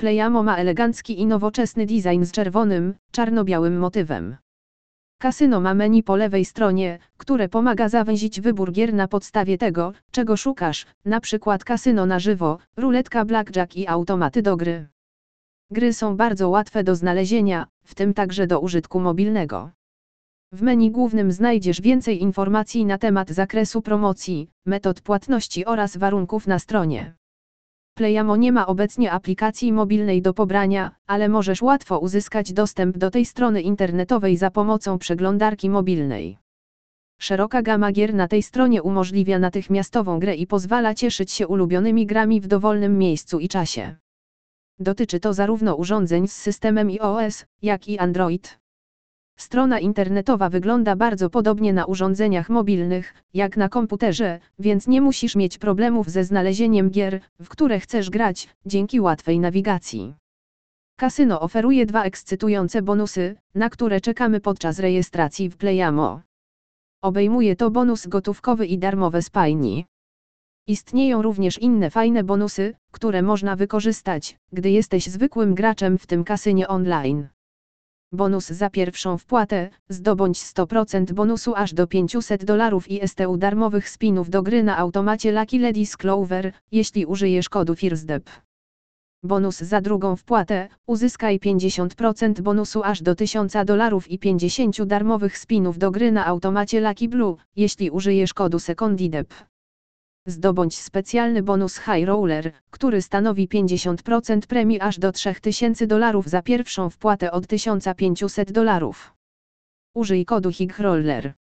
Playamo ma elegancki i nowoczesny design z czerwonym, czarno-białym motywem. Kasyno ma menu po lewej stronie, które pomaga zawęzić wybór gier na podstawie tego, czego szukasz, na przykład kasyno na żywo, ruletka blackjack i automaty do gry. Gry są bardzo łatwe do znalezienia, w tym także do użytku mobilnego. W menu głównym znajdziesz więcej informacji na temat zakresu promocji, metod płatności oraz warunków na stronie. Playamo nie ma obecnie aplikacji mobilnej do pobrania, ale możesz łatwo uzyskać dostęp do tej strony internetowej za pomocą przeglądarki mobilnej. Szeroka gama gier na tej stronie umożliwia natychmiastową grę i pozwala cieszyć się ulubionymi grami w dowolnym miejscu i czasie. Dotyczy to zarówno urządzeń z systemem iOS, jak i Android. Strona internetowa wygląda bardzo podobnie na urządzeniach mobilnych, jak na komputerze, więc nie musisz mieć problemów ze znalezieniem gier, w które chcesz grać, dzięki łatwej nawigacji. Kasyno oferuje dwa ekscytujące bonusy, na które czekamy podczas rejestracji w Playamo. Obejmuje to bonus gotówkowy i darmowe spajni. Istnieją również inne fajne bonusy, które można wykorzystać, gdy jesteś zwykłym graczem w tym kasynie online. Bonus za pierwszą wpłatę, zdobądź 100% bonusu aż do 500 dolarów i STU darmowych spinów do gry na automacie Lucky Ladies Clover, jeśli użyjesz kodu FIRSDEP. Bonus za drugą wpłatę, uzyskaj 50% bonusu aż do 1000 dolarów i 50 darmowych spinów do gry na automacie Lucky Blue, jeśli użyjesz kodu SECONDIDEP. Zdobądź specjalny bonus High Roller, który stanowi 50% premii aż do 3000 dolarów za pierwszą wpłatę od 1500 dolarów. Użyj kodu HIG Roller.